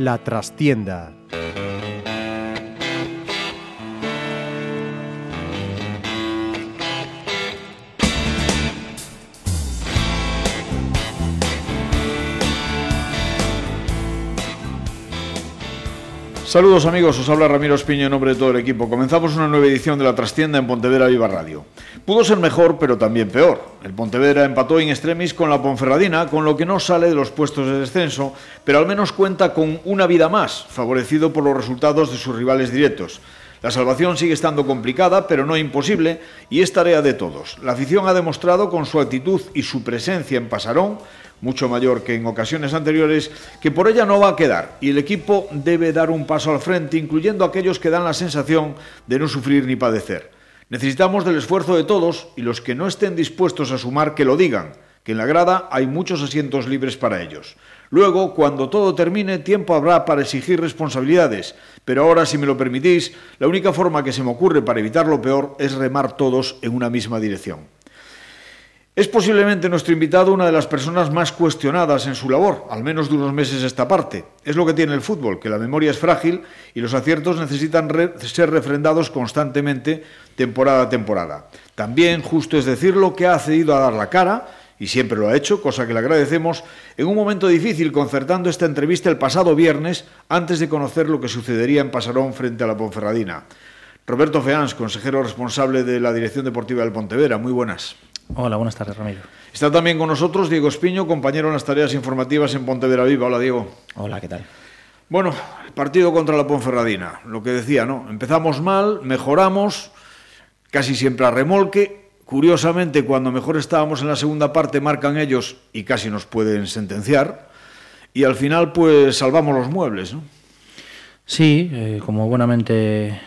La trastienda Saludos amigos, os habla Ramiro Espiño en nombre de todo el equipo. Comenzamos una nueva edición de La Trastienda en Pontevedra Viva Radio. Pudo ser mejor, pero también peor. El Pontevedra empató en extremis con la Ponferradina, con lo que no sale de los puestos de descenso, pero al menos cuenta con una vida más, favorecido por los resultados de sus rivales directos. La salvación sigue estando complicada, pero no imposible, y es tarea de todos. La afición ha demostrado con su actitud y su presencia en Pasarón mucho mayor que en ocasiones anteriores, que por ella no va a quedar y el equipo debe dar un paso al frente, incluyendo aquellos que dan la sensación de no sufrir ni padecer. Necesitamos del esfuerzo de todos y los que no estén dispuestos a sumar que lo digan, que en la grada hay muchos asientos libres para ellos. Luego, cuando todo termine, tiempo habrá para exigir responsabilidades, pero ahora, si me lo permitís, la única forma que se me ocurre para evitar lo peor es remar todos en una misma dirección. Es posiblemente nuestro invitado una de las personas más cuestionadas en su labor, al menos de unos meses esta parte. Es lo que tiene el fútbol, que la memoria es frágil y los aciertos necesitan ser refrendados constantemente, temporada a temporada. También, justo es decirlo, que ha accedido a dar la cara, y siempre lo ha hecho, cosa que le agradecemos, en un momento difícil concertando esta entrevista el pasado viernes, antes de conocer lo que sucedería en Pasarón frente a la Ponferradina. Roberto Feans, consejero responsable de la Dirección Deportiva del Pontevedra, muy buenas. Hola, buenas tardes, Ramiro. Está también con nosotros Diego Espiño, compañero en las tareas informativas en Pontevedra Viva. Hola, Diego. Hola, ¿qué tal? Bueno, el partido contra la Ponferradina, lo que decía, ¿no? Empezamos mal, mejoramos, casi siempre a remolque. Curiosamente, cuando mejor estábamos en la segunda parte, marcan ellos y casi nos pueden sentenciar. Y al final, pues salvamos los muebles, ¿no? Sí, eh, como buenamente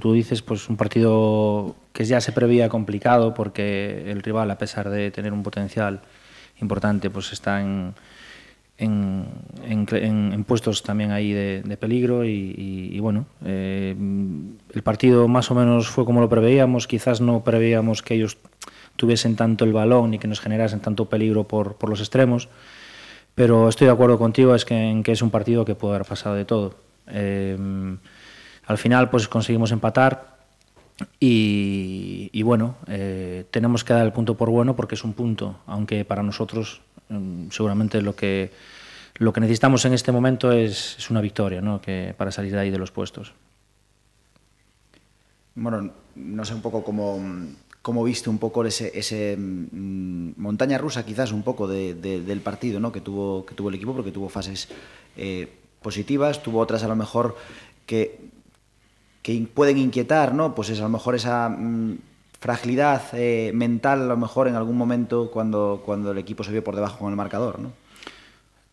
tú, dices, pues un partido que ya se preveía complicado porque el rival, a pesar de tener un potencial importante, pues está en, en, en, puestos también ahí de, peligro y, bueno, eh, el partido más o menos fue como lo preveíamos, quizás no preveíamos que ellos tuviesen tanto el balón y que nos generasen tanto peligro por, por los extremos, pero estoy de acuerdo contigo es que, en que es un partido que puede haber pasado de todo. Eh, al final pues conseguimos empatar, y, bueno, eh, tenemos que dar el punto por bueno porque es un punto, aunque para nosotros mm, seguramente lo que, lo que necesitamos en este momento es, es una victoria ¿no? que, para salir de ahí de los puestos. Bueno, no sé un poco cómo, cómo viste un poco ese, ese mmm, montaña rusa quizás un poco de, del partido ¿no? que, tuvo, que tuvo el equipo porque tuvo fases eh, positivas, tuvo otras a lo mejor que que pueden inquietar, ¿no? Pues es a lo mejor esa mmm, fragilidad eh, mental, a lo mejor en algún momento cuando, cuando el equipo se vio por debajo con el marcador, ¿no?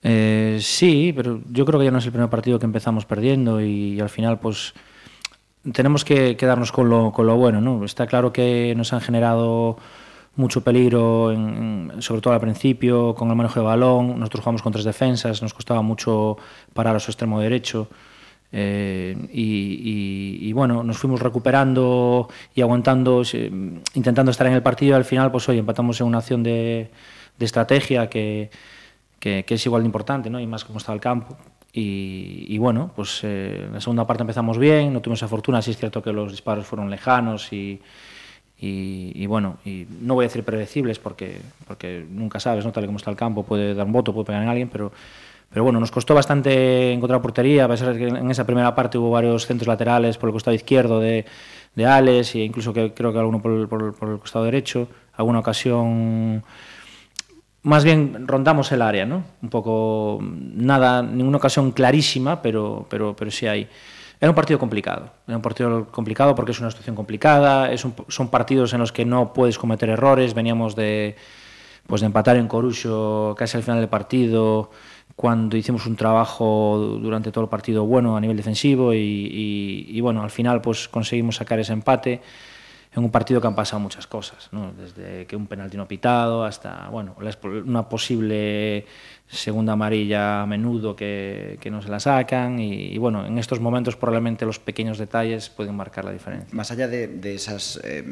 Eh, sí, pero yo creo que ya no es el primer partido que empezamos perdiendo y, y al final, pues tenemos que quedarnos con lo, con lo bueno, ¿no? Está claro que nos han generado mucho peligro, en, sobre todo al principio, con el manejo de balón. Nosotros jugamos con tres defensas, nos costaba mucho parar a su extremo derecho. Eh, y, y, y, bueno, nos fuimos recuperando y aguantando, intentando estar en el partido. Al final, pues hoy empatamos en una acción de, de estrategia que, que, que, es igual de importante, ¿no? y más como está el campo. Y, y bueno, pues eh, la segunda parte empezamos bien, no tuvimos esa fortuna, sí es cierto que los disparos fueron lejanos y, y, y, bueno, y no voy a decir predecibles porque, porque nunca sabes, ¿no? tal y como está el campo, puede dar un voto, puede pegar en alguien, pero, pero bueno, nos costó bastante encontrar portería, a pesar de que en esa primera parte hubo varios centros laterales por el costado izquierdo de, de Alex e incluso que creo que alguno por el, por, por el costado derecho. Alguna ocasión más bien rondamos el área, ¿no? Un poco nada, ninguna ocasión clarísima, pero, pero, pero sí hay. Era un partido complicado, era un partido complicado porque es una situación complicada, es un, son partidos en los que no puedes cometer errores, veníamos de, pues de empatar en Corucho casi al final del partido, cuando hicimos un trabajo durante todo el partido bueno a nivel defensivo y, y, y, bueno, al final pues conseguimos sacar ese empate. en un partido que han pasado muchas cosas, ¿no? desde que un penalti no pitado hasta bueno, una posible segunda amarilla a menudo que, que no se la sacan y, y, bueno, en estos momentos probablemente los pequeños detalles pueden marcar la diferencia. Más allá de, de esas eh,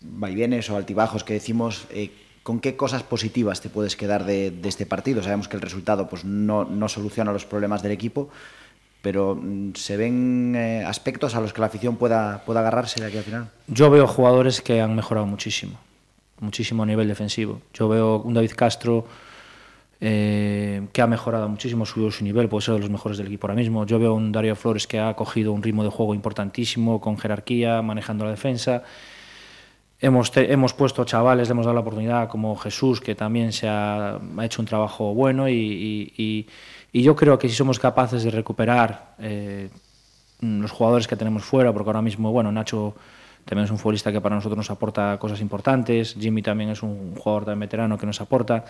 vaivenes o altibajos que decimos, eh, ¿con qué cosas positivas te puedes quedar de, este partido? Sabemos que el resultado pues, no, no soluciona los problemas del equipo, pero mm, ¿se ven eh, aspectos a los que la afición pueda, pueda agarrarse de aquí al final? Yo veo jugadores que han mejorado muchísimo, muchísimo a nivel defensivo. Yo veo un David Castro eh, que ha mejorado muchísimo, subido su nivel, puede ser de los mejores del equipo ahora mismo. Yo veo un Dario Flores que ha cogido un ritmo de juego importantísimo, con jerarquía, manejando la defensa. Hemos, te, hemos puesto chavales, le hemos dado la oportunidad, como Jesús, que también se ha, hecho un trabajo bueno y, yo creo que si somos capaces de recuperar eh, los jugadores que tenemos fuera, porque ahora mismo, bueno, Nacho también es un futbolista que para nosotros nos aporta cosas importantes, Jimmy también es un jugador tan veterano que nos aporta.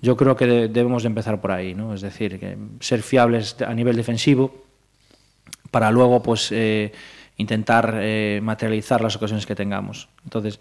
Yo creo que de, debemos de empezar por ahí, ¿no? Es decir, ser fiables a nivel defensivo para luego, pues, eh, intentar eh, materializar las ocasiones que tengamos. Entonces,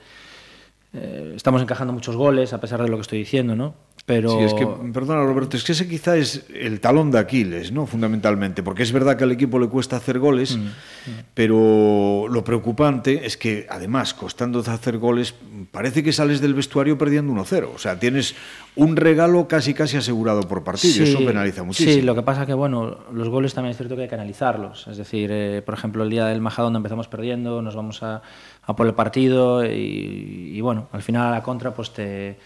eh, estamos encajando muchos goles, a pesar de lo que estoy diciendo, ¿no? Pero... Sí, es que, perdona Roberto, es que ese quizá es el talón de Aquiles, ¿no? Fundamentalmente, porque es verdad que al equipo le cuesta hacer goles, mm, mm. pero lo preocupante es que además, costando hacer goles, parece que sales del vestuario perdiendo 1-0. O sea, tienes un regalo casi casi asegurado por partido, sí, eso penaliza muchísimo. Sí, lo que pasa que, bueno, los goles también es cierto que hay que analizarlos. Es decir, eh, por ejemplo, el día del Majadón empezamos perdiendo, nos vamos a, a por el partido y, y bueno, al final a la contra pues te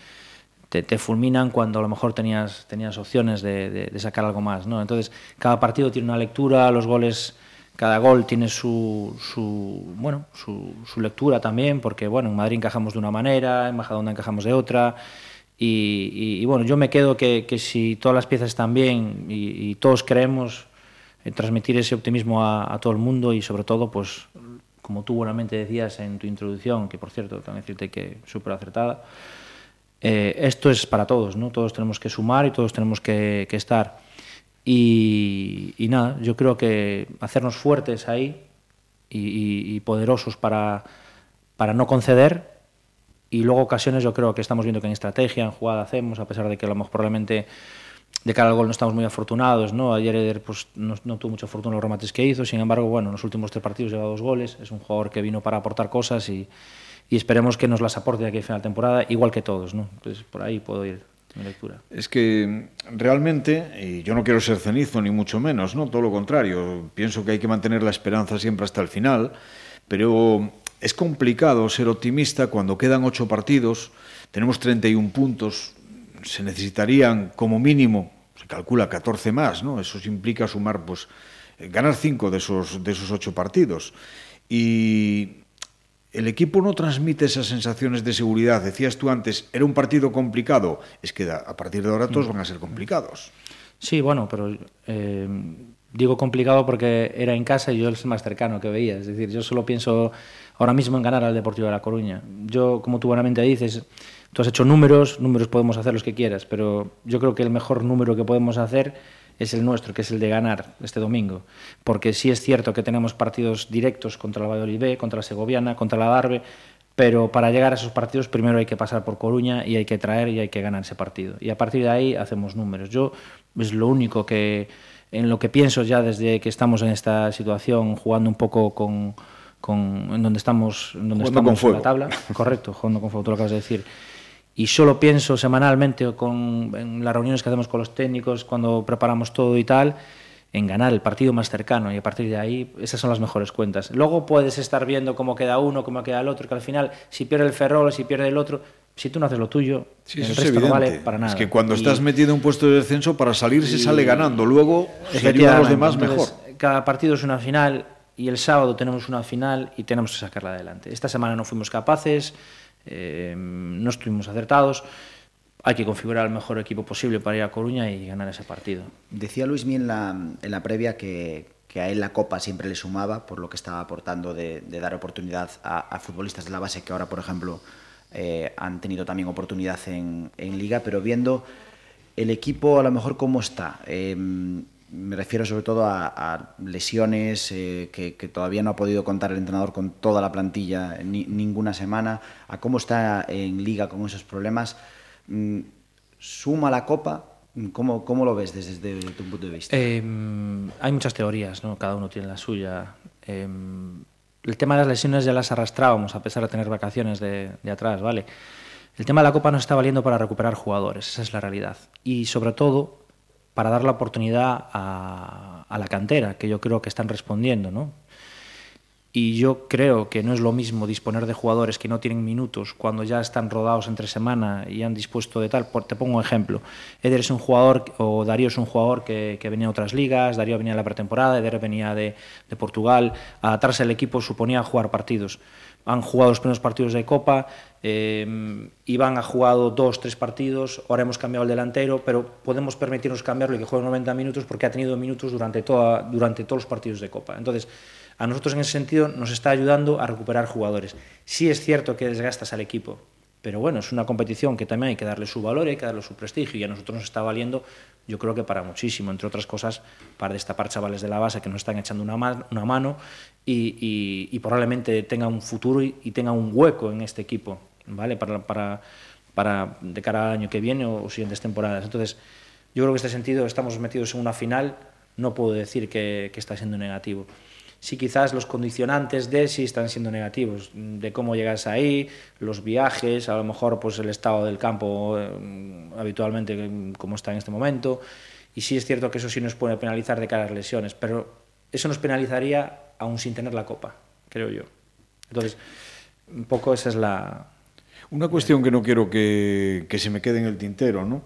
te, te, fulminan cuando a lo mejor tenías, tenías opciones de, de, de, sacar algo más. ¿no? Entonces, cada partido tiene una lectura, los goles, cada gol tiene su, su, bueno, su, su lectura también, porque bueno, en Madrid encajamos de una manera, en Majadahonda encajamos de otra. Y, y, y, bueno, yo me quedo que, que, si todas las piezas están bien y, y todos creemos en transmitir ese optimismo a, a, todo el mundo y sobre todo, pues como tú buenamente decías en tu introducción, que por cierto, que decirte que súper acertada, eh, esto es para todos, ¿no? Todos tenemos que sumar y todos tenemos que, estar. Y, y, nada, yo creo que hacernos fuertes ahí y, poderosos para, para no conceder. Y luego ocasiones yo creo que estamos viendo que en estrategia, en jugada hacemos, a pesar de que a lo mejor probablemente de cara al gol no estamos muy afortunados, ¿no? Ayer pues, no, no tuvo mucha fortuna los remates que hizo, sin embargo, bueno, en los últimos tres partidos lleva dos goles, es un jugador que vino para aportar cosas y, y esperemos que nos las aporte de aquí a final de temporada, igual que todos. ¿no? Entonces, por ahí puedo ir mi lectura. Es que realmente, y yo no quiero ser cenizo ni mucho menos, ¿no? todo lo contrario, pienso que hay que mantener la esperanza siempre hasta el final, pero es complicado ser optimista cuando quedan ocho partidos, tenemos 31 puntos, se necesitarían como mínimo, se calcula 14 más, ¿no? eso implica sumar, pues, ganar cinco de esos, de esos ocho partidos. Y el equipo no transmite esas sensaciones de seguridad. Decías tú antes, era un partido complicado. Es que a partir de ahora todos van a ser complicados. Sí, bueno, pero eh, digo complicado porque era en casa y yo es el más cercano que veía. Es decir, yo solo pienso ahora mismo en ganar al Deportivo de La Coruña. Yo, como tú buenamente dices, tú has hecho números, números podemos hacer los que quieras, pero yo creo que el mejor número que podemos hacer es el nuestro, que es el de ganar este domingo. Porque sí es cierto que tenemos partidos directos contra la Valladolid B, contra la Segoviana, contra la Darbe, pero para llegar a esos partidos primero hay que pasar por Coruña y hay que traer y hay que ganar ese partido. Y a partir de ahí hacemos números. Yo es lo único que en lo que pienso ya desde que estamos en esta situación jugando un poco con, con en donde estamos en donde jugando estamos en la tabla, correcto, jugando con fuego, tú lo acabas de decir y solo pienso semanalmente o con, en las reuniones que hacemos con los técnicos, cuando preparamos todo y tal, en ganar el partido más cercano y a partir de ahí esas son las mejores cuentas. Luego puedes estar viendo cómo queda uno, cómo queda el otro, que al final si pierde el Ferrol, si pierde el otro, si tú no haces lo tuyo, sí, el resto no vale para nada. Es que cuando y... estás metido en un puesto de descenso para salir se sale ganando, luego si ayuda a los demás entonces, mejor. Cada partido es una final y el sábado tenemos una final y tenemos que sacarla adelante. Esta semana no fuimos capaces, eh, no estuvimos acertados. Hay que configurar el mejor equipo posible para ir a Coruña y ganar ese partido. Decía Luis en la, en la previa que, que a él la Copa siempre le sumaba por lo que estaba aportando de, dar oportunidad a, futbolistas de la base que ahora, por ejemplo, eh, han tenido también oportunidad en, en, Liga, pero viendo el equipo a lo mejor cómo está, eh, me refiero sobre todo a, lesiones eh, que, todavía no ha podido contar el entrenador con toda la plantilla ninguna semana, a cómo está en liga con esos problemas. Mm, ¿Suma la Copa? ¿Cómo, ¿Cómo, lo ves desde, tu punto de vista? Em, hay muchas teorías, ¿no? cada uno tiene la suya. Em, el tema de las lesiones ya las arrastrábamos a pesar de tener vacaciones de, de atrás, ¿vale? El tema de la Copa nos está valiendo para recuperar jugadores, esa es la realidad. Y sobre todo para dar la oportunidad a, la cantera, que yo creo que están respondiendo, ¿no? Y yo creo que no es lo mismo disponer de jugadores que no tienen minutos cuando ya están rodados entre semana y han dispuesto de tal. Te pongo un ejemplo. Eder es un jugador, o Darío es un jugador que, venía de otras ligas, Darío venía de la pretemporada, Eder venía de, de Portugal. Adaptarse al equipo suponía jugar partidos han jugado los primeros partidos de Copa, eh, Iván ha jugado dos, tres partidos, ahora hemos cambiado el delantero, pero podemos permitirnos cambiarlo y que juegue 90 minutos porque ha tenido minutos durante, toda, durante todos los partidos de Copa. Entonces, a nosotros en ese sentido nos está ayudando a recuperar jugadores. Sí es cierto que desgastas al equipo, pero bueno, es una competición que también hay que darle su valor, hay que darle su prestigio y a nosotros nos está valiendo, yo creo que para muchísimo, entre otras cosas, para destapar chavales de la base que nos están echando una, una mano y, probablemente tenga un futuro y, tenga un hueco en este equipo, ¿vale? Para, para, para de cara al año que viene o, siguientes temporadas. Entonces, yo creo que en este sentido estamos metidos en una final, no puedo decir que está siendo negativo sí quizás los condicionantes de si están siendo negativos, de cómo llegas ahí, los viajes, a lo mejor pues el estado del campo eh, habitualmente como está en este momento, y sí es cierto que eso sí nos puede penalizar de cara a lesiones, pero eso nos penalizaría aún sin tener la copa, creo yo. Entonces, un poco esa es la... Una cuestión que no quiero que, que se me quede en el tintero, ¿no?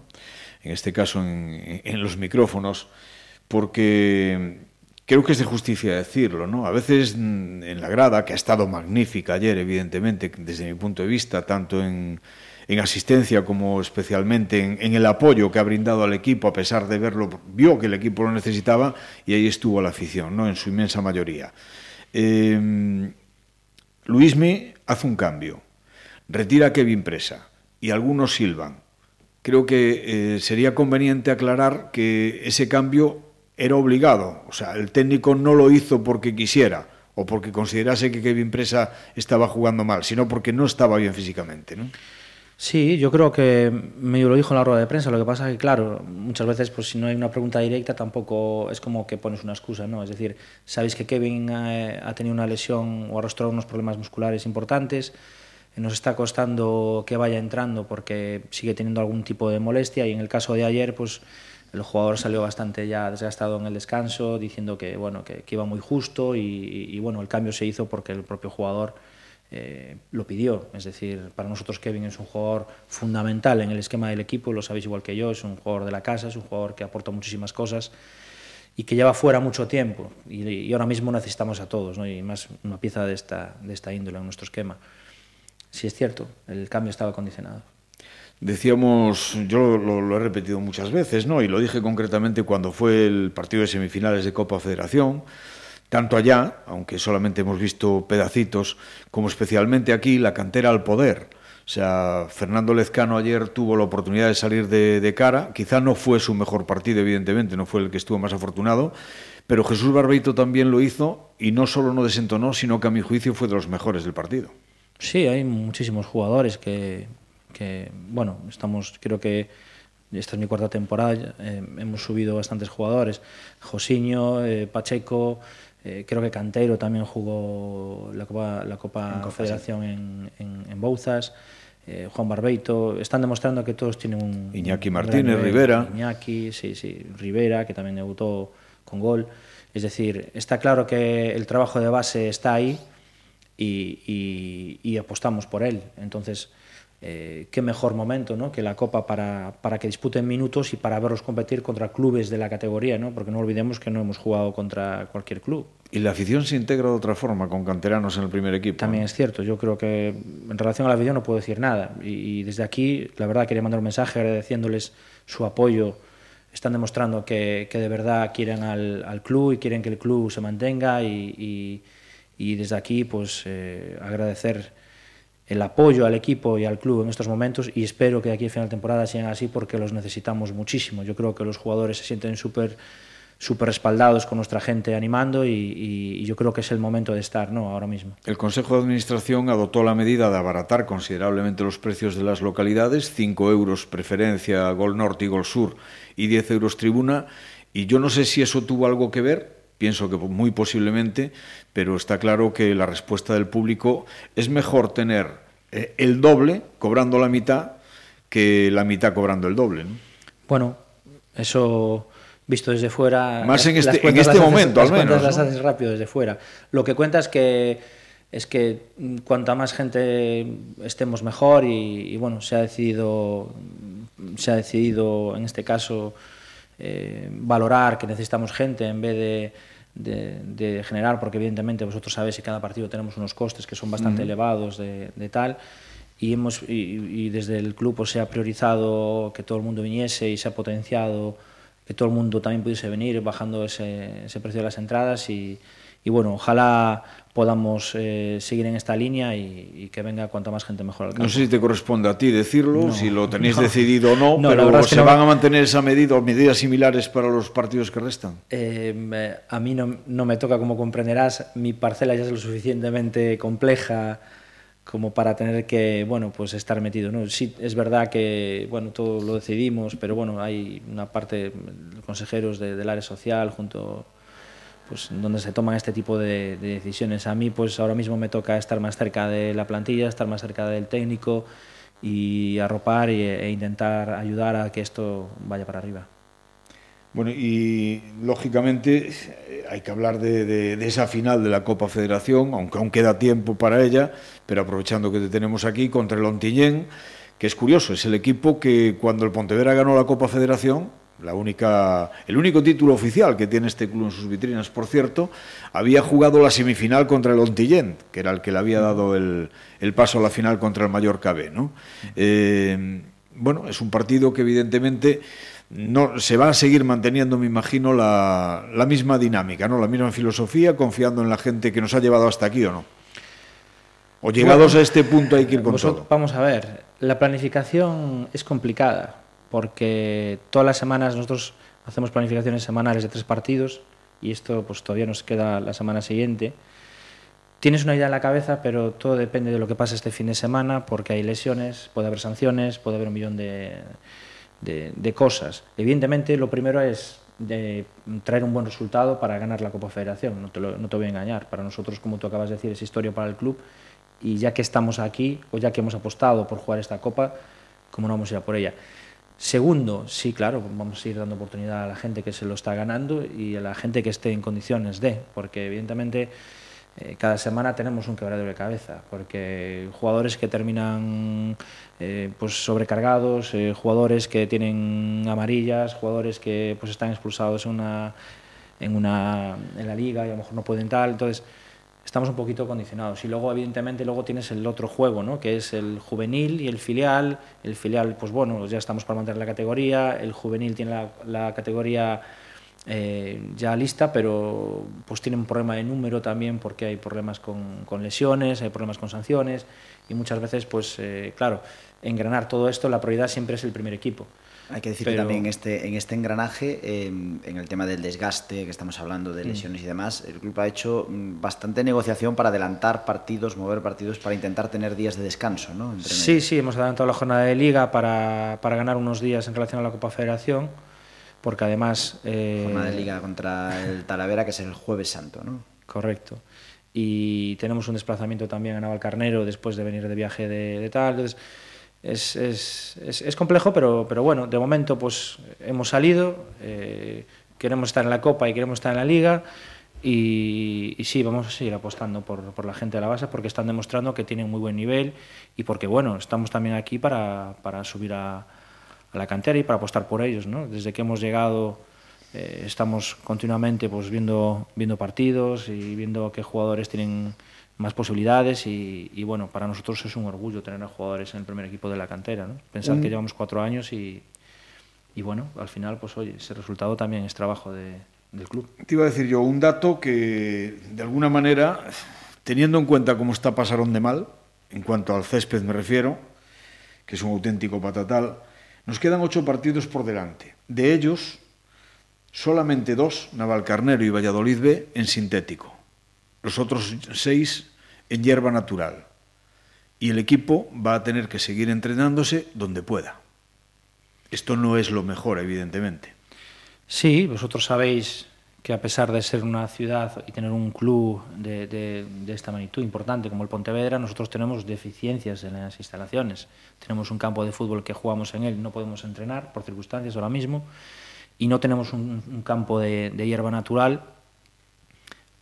En este caso en los micrófonos, porque creo que es de justicia decirlo, ¿no? A veces mm, en la grada, que ha estado magnífica ayer, evidentemente, desde mi punto de vista, tanto en, en asistencia como especialmente en, en, el apoyo que ha brindado al equipo, a pesar de verlo, vio que el equipo lo necesitaba y ahí estuvo la afición, ¿no? En su inmensa mayoría. Eh, Luismi hace un cambio, retira a Kevin Presa y algunos silban. Creo que eh, sería conveniente aclarar que ese cambio era obligado. O sea, el técnico no lo hizo porque quisiera o porque considerase que Kevin Presa estaba jugando mal, sino porque no estaba bien físicamente. Sí, yo creo que medio lo dijo en la rueda de prensa. Lo que pasa es que, claro, muchas veces, pues si no hay una pregunta directa, tampoco es como que pones una excusa, ¿no? Es decir, sabéis que Kevin ha, ha tenido una lesión o arrastrado unos problemas musculares importantes. Nos está costando que vaya entrando porque sigue teniendo algún tipo de molestia y en el caso de ayer, pues el jugador salió bastante ya desgastado en el descanso, diciendo que, bueno, que, iba muy justo y, bueno, el cambio se hizo porque el propio jugador eh, lo pidió. Es decir, para nosotros Kevin es un jugador fundamental en el esquema del equipo, lo sabéis igual que yo, es un jugador de la casa, es un jugador que aporta muchísimas cosas y que lleva fuera mucho tiempo y, ahora mismo necesitamos a todos, ¿no? y más una pieza de esta, de esta índole en nuestro esquema. Sí es cierto, el cambio estaba condicionado. Decíamos, yo lo, he repetido muchas veces, ¿no? Y lo dije concretamente cuando fue el partido de semifinales de Copa Federación, tanto allá, aunque solamente hemos visto pedacitos, como especialmente aquí, la cantera al poder. O sea, Fernando Lezcano ayer tuvo la oportunidad de salir de, de cara, quizá no fue su mejor partido, evidentemente, no fue el que estuvo más afortunado, pero Jesús Barbeito también lo hizo y no solo no desentonó, sino que a mi juicio fue de los mejores del partido. Sí, hay muchísimos jugadores que, que, bueno, estamos, creo que esta es mi cuarta temporada, eh, hemos subido bastantes jugadores, Josiño, eh, Pacheco, eh, creo que Cantero también jugó la Copa, la Copa en Federación en, en, en, Bouzas, Juan Barbeito, están demostrando que todos tienen un... Iñaki Martínez, Rivera. Iñaki, sí, sí, Rivera, que también debutó con gol. Es decir, está claro que el trabajo de base está ahí y, y, y apostamos por él. Entonces, eh, qué mejor momento ¿no? que la Copa para, para, que disputen minutos y para verlos competir contra clubes de la categoría, ¿no? porque no olvidemos que no hemos jugado contra cualquier club. Y la afición se integra de otra forma con canteranos en el primer equipo. También es cierto, yo creo que en relación a la afición no puedo decir nada. Y, y, desde aquí, la verdad, quería mandar un mensaje agradeciéndoles su apoyo. Están demostrando que, que de verdad quieren al, al, club y quieren que el club se mantenga. Y, y, y desde aquí, pues eh, agradecer el apoyo al equipo y al club en estos momentos y espero que aquí a final de temporada sean así porque los necesitamos muchísimo. Yo creo que los jugadores se sienten súper súper respaldados con nuestra gente animando y, y, yo creo que es el momento de estar ¿no? ahora mismo. El Consejo de Administración adoptó la medida de abaratar considerablemente los precios de las localidades, 5 euros preferencia Gol Norte y Gol Sur y 10 euros tribuna, y yo no sé si eso tuvo algo que ver, pienso que muy posiblemente, pero está claro que la respuesta del público es mejor tener eh, el doble cobrando la mitad que la mitad cobrando el doble. ¿no? Bueno, eso visto desde fuera. Más en este, en este momento, al menos. Las haces rápido desde fuera. Lo que cuenta es que es que cuanta más gente estemos mejor y, bueno se ha decidido se ha decidido en este caso eh, valorar que necesitamos gente en vez de, de, de, generar, porque evidentemente vosotros sabéis que cada partido tenemos unos costes que son bastante elevados de, de, tal, y, hemos, y, y desde el club pues, se ha priorizado que todo el mundo viniese y se ha potenciado que todo el mundo también pudiese venir bajando ese, ese precio de las entradas y, y bueno, ojalá podamos eh, seguir en esta línea y, y, que venga cuanta más gente mejor al campo. No sé si te corresponde a ti decirlo, no, si lo tenéis no. decidido o no, no pero es ¿se van a mantener esa medida o medidas similares para los partidos que restan? Eh, a mí no, no me toca, como comprenderás, mi parcela ya es lo suficientemente compleja como para tener que bueno pues estar metido no sí es verdad que bueno todo lo decidimos pero bueno hay una parte de consejeros de, del área social junto pues donde se toman este tipo de, de, decisiones. A mí pues ahora mismo me toca estar más cerca de la plantilla estar más cerca del técnico y arropar e intentar ayudar a que esto vaya para arriba. Bueno, y lógicamente hay que hablar de, de, de, esa final de la Copa Federación, aunque aún queda tiempo para ella, pero aprovechando que te tenemos aquí contra el Ontillén, que es curioso, es el equipo que cuando el Pontevedra ganó la Copa Federación, la única, el único título oficial que tiene este club en sus vitrinas, por cierto, había jugado la semifinal contra el Ontillén, que era el que le había dado el, el paso a la final contra el Mallorca B. ¿no? Eh, bueno, es un partido que evidentemente no, se va a seguir manteniendo, me imagino, la, la, misma dinámica, ¿no? la misma filosofía, confiando en la gente que nos ha llevado hasta aquí o no. O llegados bueno, a este punto hay que ir con todo. Vamos a ver, la planificación es complicada porque todas las semanas nosotros hacemos planificaciones semanales de tres partidos y esto pues todavía nos queda la semana siguiente. Tienes una idea en la cabeza, pero todo depende de lo que pase este fin de semana, porque hay lesiones, puede haber sanciones, puede haber un millón de, de, cosas. Evidentemente, lo primero es de traer un buen resultado para ganar la Copa Federación, no te, voy a engañar. Para nosotros, como tú acabas de decir, es historia para el club y ya que estamos aquí o ya que hemos apostado por jugar esta Copa, ¿cómo no vamos a ir a por ella? Segundo, sí, claro, vamos a ir dando oportunidad a la gente que se lo está ganando y a la gente que esté en condiciones de, porque evidentemente eh, cada semana tenemos un quebradero de cabeza, porque jugadores que terminan eh, pues sobrecargados, eh, jugadores que tienen amarillas, jugadores que pues están expulsados en una, en una en la liga y a lo mejor no pueden tal, entonces estamos un poquito condicionados. Y luego, evidentemente, luego tienes el otro juego, ¿no? que es el juvenil y el filial. El filial, pues bueno, ya estamos para mantener la categoría. El juvenil tiene la, categoría eh, ya lista, pero pues tiene un problema de número también porque hay problemas con, con lesiones, hay problemas con sanciones y muchas veces, pues eh, claro, engranar todo esto, la prioridad siempre es el primer equipo. Hay que decir Pero... que también este, en este engranaje, eh, en el tema del desgaste, que estamos hablando de lesiones mm. y demás, el club ha hecho mm, bastante negociación para adelantar partidos, mover partidos, para intentar tener días de descanso, ¿no? Entre sí, sí, hemos adelantado la jornada de liga para, para ganar unos días en relación a la Copa Federación, porque además... Eh... Jornada de liga contra el Talavera, que es el jueves santo, ¿no? Correcto. Y tenemos un desplazamiento también a Navalcarnero después de venir de viaje de, de tal, entonces es, es, es, es, complejo, pero, pero bueno, de momento pues hemos salido, eh, queremos estar en la Copa y queremos estar en la Liga y, y sí, vamos a seguir apostando por, por, la gente de la base porque están demostrando que tienen muy buen nivel y porque bueno, estamos también aquí para, para subir a, la cantera y para apostar por ellos. ¿no? Desde que hemos llegado eh, estamos continuamente pues, viendo, viendo partidos y viendo qué jugadores tienen más posibilidades y, y, bueno, para nosotros es un orgullo tener a jugadores en el primer equipo de la cantera, ¿no? Pensar mm. que llevamos cuatro años y, y, bueno, al final, pues oye, ese resultado también es trabajo de, del club. Te iba a decir yo un dato que de alguna manera, teniendo en cuenta cómo está Pasaron de mal, en cuanto al césped me refiero, que es un auténtico patatal, nos quedan ocho partidos por delante. De ellos, solamente dos, Navalcarnero y Valladolid B, en sintético. Los otros seis en hierba natural. Y el equipo va a tener que seguir entrenándose donde pueda. Esto no es lo mejor, evidentemente. Sí, vosotros sabéis que a pesar de ser una ciudad y tener un club de, de, esta magnitud importante como el Pontevedra, nosotros tenemos deficiencias en las instalaciones. Tenemos un campo de fútbol que jugamos en él, no podemos entrenar por circunstancias ahora mismo, y no tenemos un, un campo de, hierba natural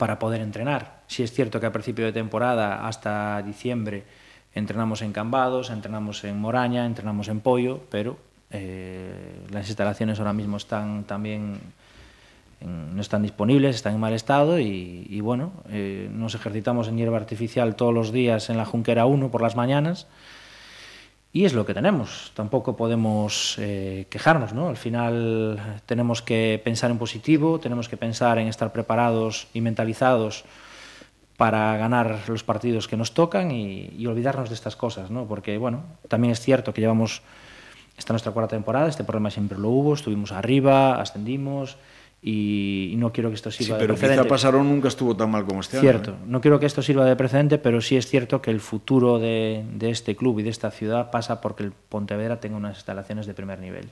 para poder entrenar. Sí es cierto que a principio de temporada, hasta diciembre, entrenamos en Cambados, entrenamos en Moraña, entrenamos en Pollo, pero eh, las instalaciones ahora mismo están también no están disponibles, están en mal estado y, y bueno, eh, nos ejercitamos en hierba artificial todos los días en la Junquera 1 por las mañanas Y es lo que tenemos, tampoco podemos eh, quejarnos, ¿no? Al final tenemos que pensar en positivo, tenemos que pensar en estar preparados y mentalizados para ganar los partidos que nos tocan y, y olvidarnos de estas cosas, ¿no? Porque, bueno, también es cierto que llevamos esta nuestra cuarta temporada, este problema siempre lo hubo, estuvimos arriba, ascendimos, y, no quiero que esto sirva sí, pero de precedente. quizá Pasarón nunca estuvo tan mal como este cierto, año. ¿eh? no quiero que esto sirva de precedente, pero sí es cierto que el futuro de, de, este club y de esta ciudad pasa porque el Pontevedra tenga unas instalaciones de primer nivel.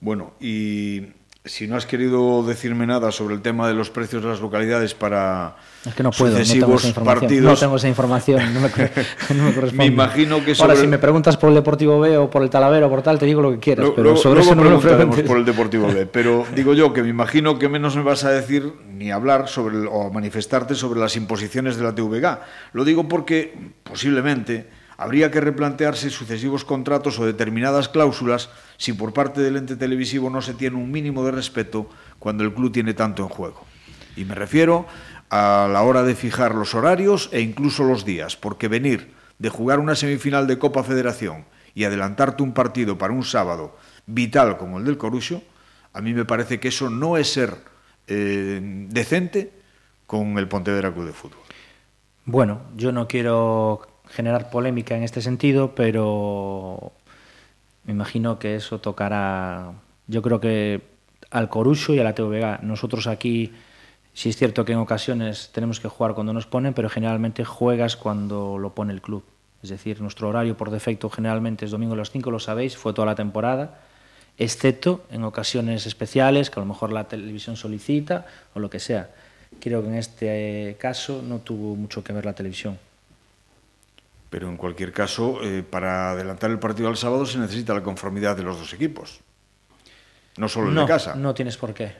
Bueno, y si no has querido decirme nada sobre el tema de los precios de las localidades para es que no puedo, sucesivos no tengo partidos. No tengo esa información, no me, no me corresponde. me imagino que sobre... Ahora, si me preguntas por el Deportivo B o por el Talavero o por tal, te digo lo que quieras, lo, pero lo, sobre eso no me lo preguntaremos por el Deportivo B. Pero digo yo que me imagino que menos me vas a decir ni hablar sobre el, o manifestarte sobre las imposiciones de la TVG. Lo digo porque posiblemente habría que replantearse sucesivos contratos o determinadas cláusulas si por parte del ente televisivo no se tiene un mínimo de respeto cuando el club tiene tanto en juego. Y me refiero a la hora de fijar los horarios e incluso los días, porque venir de jugar una semifinal de Copa Federación y adelantarte un partido para un sábado vital como el del Corucho, a mí me parece que eso no es ser eh, decente con el Pontevedra Club de Fútbol. Bueno, yo no quiero generar polémica en este sentido, pero me imagino que eso tocará, yo creo que al Corucho y a la TVG. Nosotros aquí, sí es cierto que en ocasiones tenemos que jugar cuando nos ponen, pero generalmente juegas cuando lo pone el club. Es decir, nuestro horario por defecto generalmente es domingo a las 5, lo sabéis, fue toda la temporada, excepto en ocasiones especiales que a lo mejor la televisión solicita o lo que sea. Creo que en este caso no tuvo mucho que ver la televisión pero en cualquier caso, eh, para adelantar el partido al sábado se necesita la conformidad de los dos equipos, no solo el no, de casa. No tienes por qué.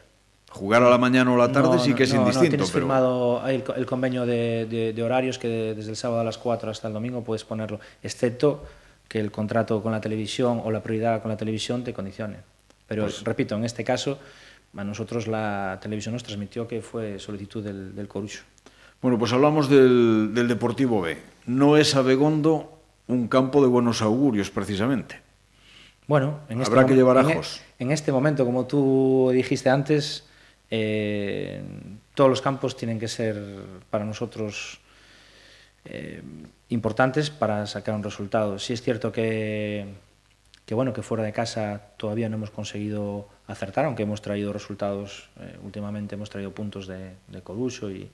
Jugar a la mañana o la tarde no, sí que es no, indistinto. No, tienes pero... firmado el, el convenio de, de, de, horarios que de, desde el sábado a las 4 hasta el domingo puedes ponerlo, excepto que el contrato con la televisión o la prioridad con la televisión te condicione. Pero pues, repito, en este caso, a nosotros la televisión nos transmitió que fue solicitud del, del Corucho. Bueno, pues hablamos del, del Deportivo B. No es Abegondo un campo de buenos augurios, precisamente. Bueno, en este habrá que llevar ajos. En, en, este momento, como tú dijiste antes, eh, todos los campos tienen que ser para nosotros eh, importantes para sacar un resultado. Sí es cierto que, que, bueno, que fuera de casa todavía no hemos conseguido acertar, aunque hemos traído resultados, eh, últimamente hemos traído puntos de, de Corucho y,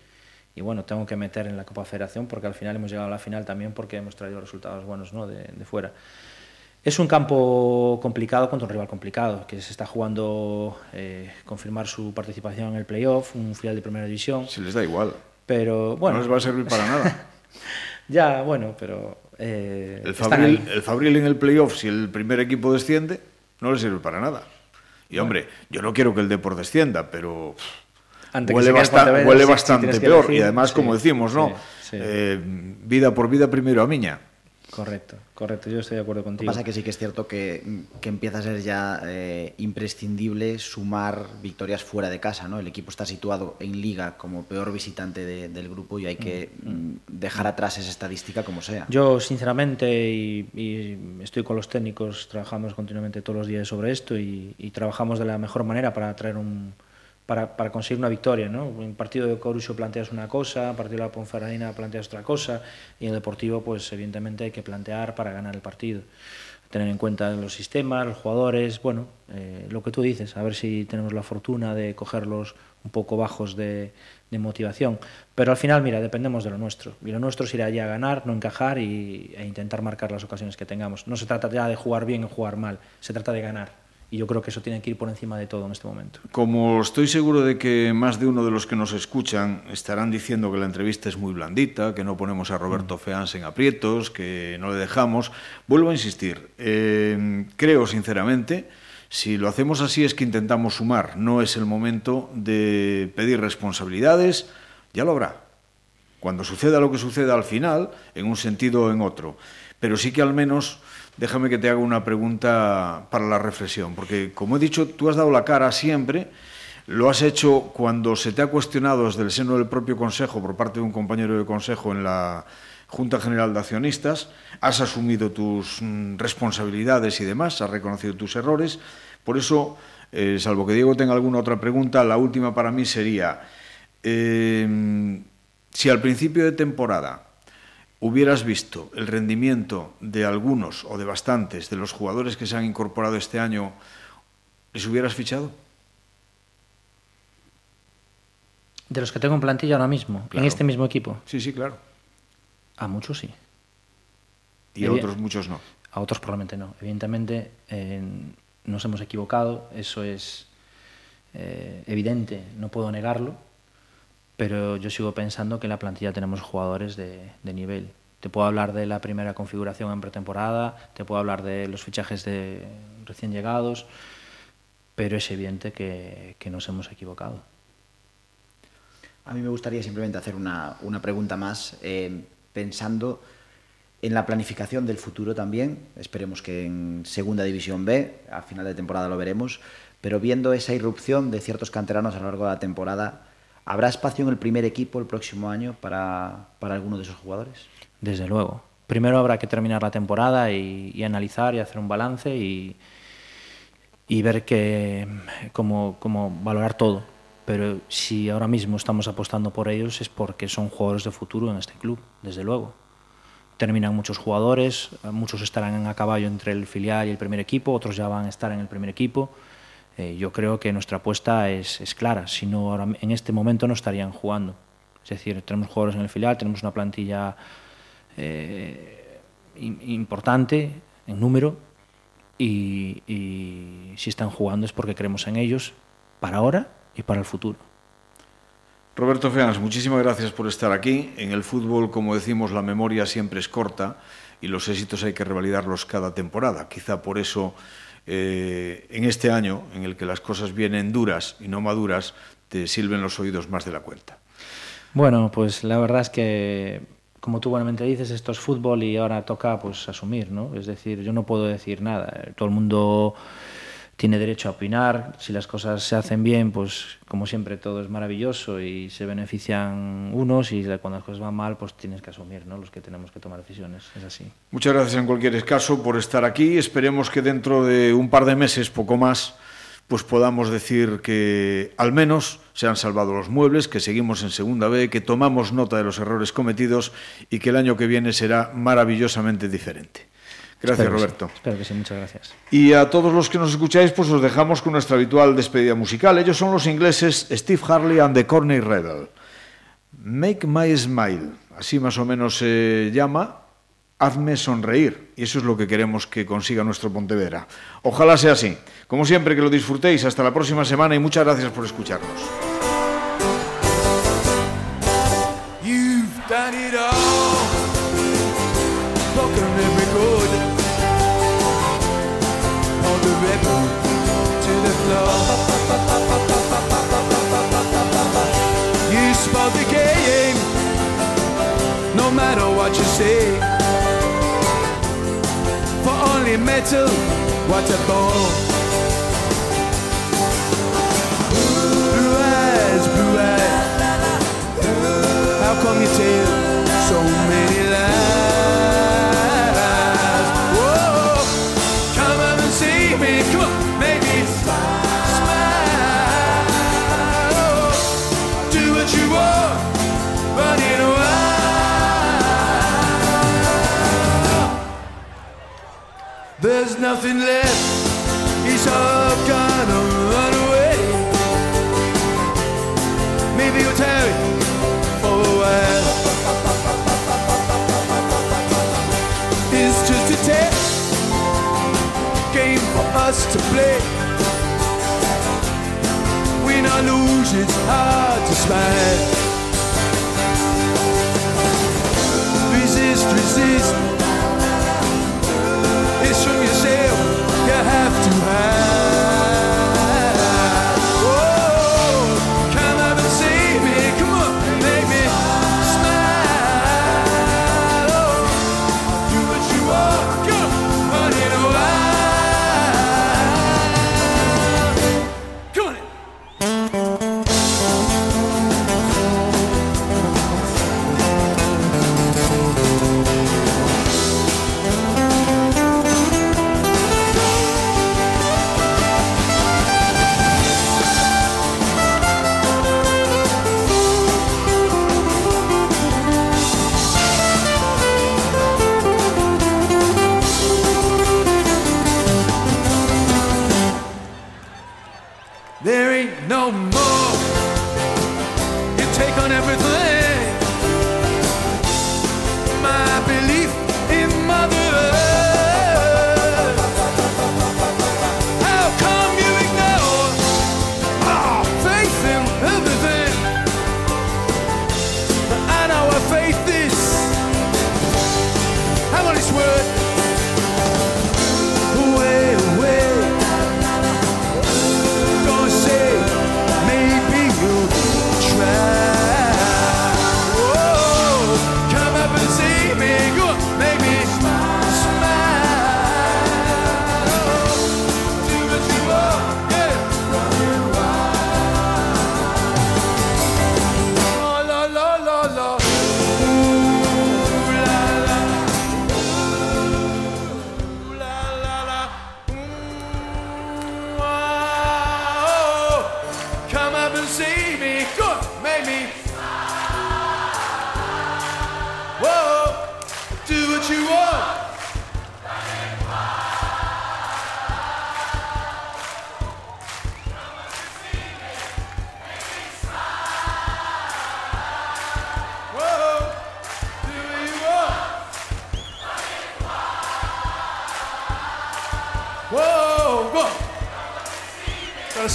y bueno, tengo que meter en la Copa Federación porque al final hemos llegado a la final también porque hemos traído resultados buenos ¿no? de, de fuera. Es un campo complicado contra un rival complicado, que se está jugando eh, confirmar su participación en el playoff, un final de primera división. Si les da igual. Pero bueno. No les va a servir para nada. ya, bueno, pero. Eh, el, Fabril, el Fabril en el playoff, si el primer equipo desciende, no le sirve para nada. Y bueno. hombre, yo no quiero que el Depor descienda, pero. Ante huele, basta huele bastante si peor. Elegir, y además, sí, como decimos, ¿no? Sí, eh, vida por vida, primero a miña. Correcto, correcto, yo estoy de acuerdo contigo. Lo que pasa que sí que es cierto que, que empieza a ser ya eh, imprescindible sumar victorias fuera de casa, ¿no? El equipo está situado en liga como peor visitante de, del grupo y hay que mm. dejar atrás esa estadística como sea. Yo, sinceramente, y, y, estoy con los técnicos, trabajamos continuamente todos los días sobre esto y, y trabajamos de la mejor manera para traer un, para, conseguir una victoria. ¿no? En partido de Corucho planteas una cosa, en partido de la Ponferradina planteas otra cosa, y en el Deportivo, pues evidentemente hay que plantear para ganar el partido. tener en cuenta los sistemas, los jugadores, bueno, eh, lo que tú dices, a ver si tenemos la fortuna de cogerlos un poco bajos de, de, motivación. Pero al final, mira, dependemos de lo nuestro. Y lo nuestro es ir allá a ganar, no encajar y, e intentar marcar las ocasiones que tengamos. No se trata ya de jugar bien o jugar mal, se trata de ganar y yo creo que eso tiene que ir por encima de todo en este momento. Como estoy seguro de que más de uno de los que nos escuchan estarán diciendo que la entrevista es muy blandita, que no ponemos a Roberto mm. Feans en aprietos, que no le dejamos, vuelvo a insistir, eh, creo sinceramente, si lo hacemos así es que intentamos sumar, no es el momento de pedir responsabilidades, ya lo habrá. Cuando suceda lo que suceda al final, en un sentido o en otro. Pero sí que al menos déjame que te haga una pregunta para la reflexión, porque como he dicho, tú has dado la cara siempre, lo has hecho cuando se te ha cuestionado desde el seno del propio Consejo por parte de un compañero de Consejo en la Junta General de Accionistas, has asumido tus mm, responsabilidades y demás, has reconocido tus errores, por eso, eh, salvo que Diego tenga alguna otra pregunta, la última para mí sería, eh, si al principio de temporada hubieras visto el rendimiento de algunos o de bastantes de los jugadores que se han incorporado este año, ¿les hubieras fichado? De los que tengo en plantilla ahora mismo, en este mismo equipo. Sí, sí, claro. A muchos sí. Y a otros muchos no. A otros probablemente no. Evidentemente eh, nos hemos equivocado, eso es eh, evidente, no puedo negarlo pero yo sigo pensando que en la plantilla tenemos jugadores de, nivel. Te puedo hablar de la primera configuración en pretemporada, te puedo hablar de los fichajes de recién llegados, pero es evidente que, nos hemos equivocado. A mí me gustaría simplemente hacer una, pregunta más, eh, pensando en la planificación del futuro también. Esperemos que en Segunda División B, a final de temporada lo veremos, pero viendo esa irrupción de ciertos canteranos a lo largo de la temporada, ¿Habrá espacio en el primer equipo el próximo año para, para alguno de esos jugadores? Desde luego. Primero habrá que terminar la temporada y, analizar y hacer un balance y, y ver que, cómo, cómo valorar todo. Pero si ahora mismo estamos apostando por ellos es porque son jugadores de futuro en este club, desde luego. Terminan muchos jugadores, muchos estarán a caballo entre el filial y el primer equipo, otros ya van a estar en el primer equipo eh, yo creo que nuestra apuesta es, es clara, si no ahora, en este momento no estarían jugando. Es decir, tenemos jugadores en el filial, tenemos una plantilla eh, importante en número y, y si están jugando es porque creemos en ellos para ahora y para el futuro. Roberto Feans, muchísimas gracias por estar aquí. En el fútbol, como decimos, la memoria siempre es corta y los éxitos hay que revalidarlos cada temporada. Quizá por eso eh, en este año, en el que las cosas vienen duras y no maduras, te sirven los oídos más de la cuenta. Bueno, pues la verdad es que, como tú buenamente dices, esto es fútbol y ahora toca pues asumir, ¿no? Es decir, yo no puedo decir nada. Todo el mundo tiene derecho a opinar. Si las cosas se hacen bien, pues como siempre todo es maravilloso y se benefician unos y cuando las cosas van mal, pues tienes que asumir, ¿no? Los que tenemos que tomar decisiones. Es así. Muchas gracias en cualquier caso por estar aquí. Esperemos que dentro de un par de meses, poco más, pues podamos decir que al menos se han salvado los muebles, que seguimos en segunda B, que tomamos nota de los errores cometidos y que el año que viene será maravillosamente diferente. Gracias, Roberto. Espero que sí, muchas gracias. Y a todos los que nos escucháis, pues os dejamos con nuestra habitual despedida musical. Ellos son los ingleses Steve Harley and the Corny Redel. Make My Smile, así más o menos se llama, hazme sonreír. Y eso es lo que queremos que consiga nuestro Pontevedra. Ojalá sea así. Como siempre, que lo disfrutéis. Hasta la próxima semana y muchas gracias por escucharnos. No matter what you say. For only metal, what a bore. There's nothing left. He's all gonna run away. Maybe you'll tarry for a while. It's just a test game for us to play. Win or lose, it's hard to smile. Resist, resist.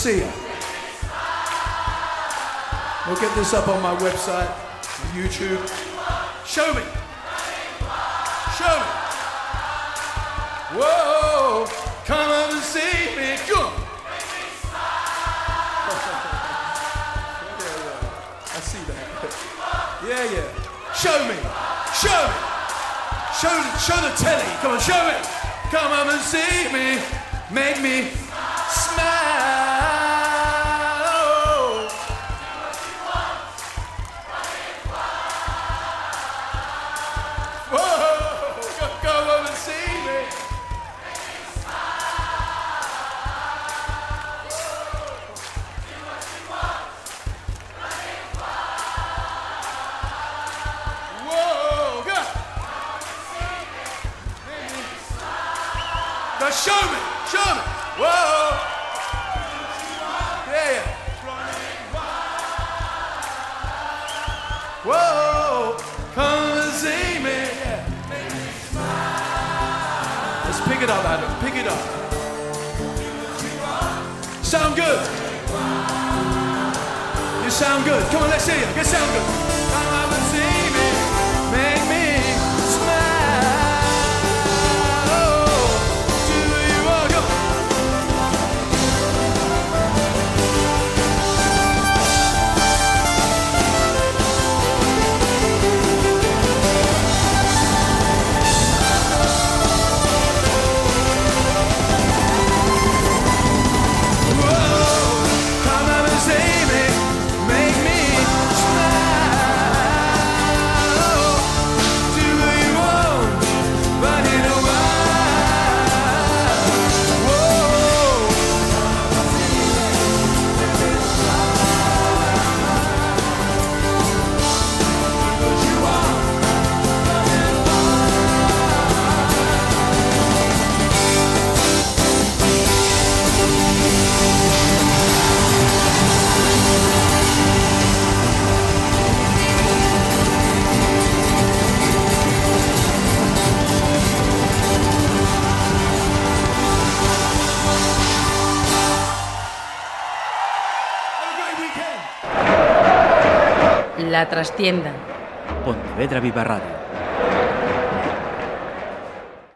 Garcia. We'll get this up on my website, YouTube. Show me. Show me. Whoa, come on and see me. Come. I see that. Yeah, yeah. Show me. Show me. Show, show the telly. Come on, show me. Come on and see me. Make me trastienda. Pontevedra Viva Radio.